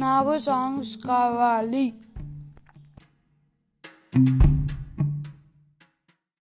నాకు సాంగ్స్ కావాలి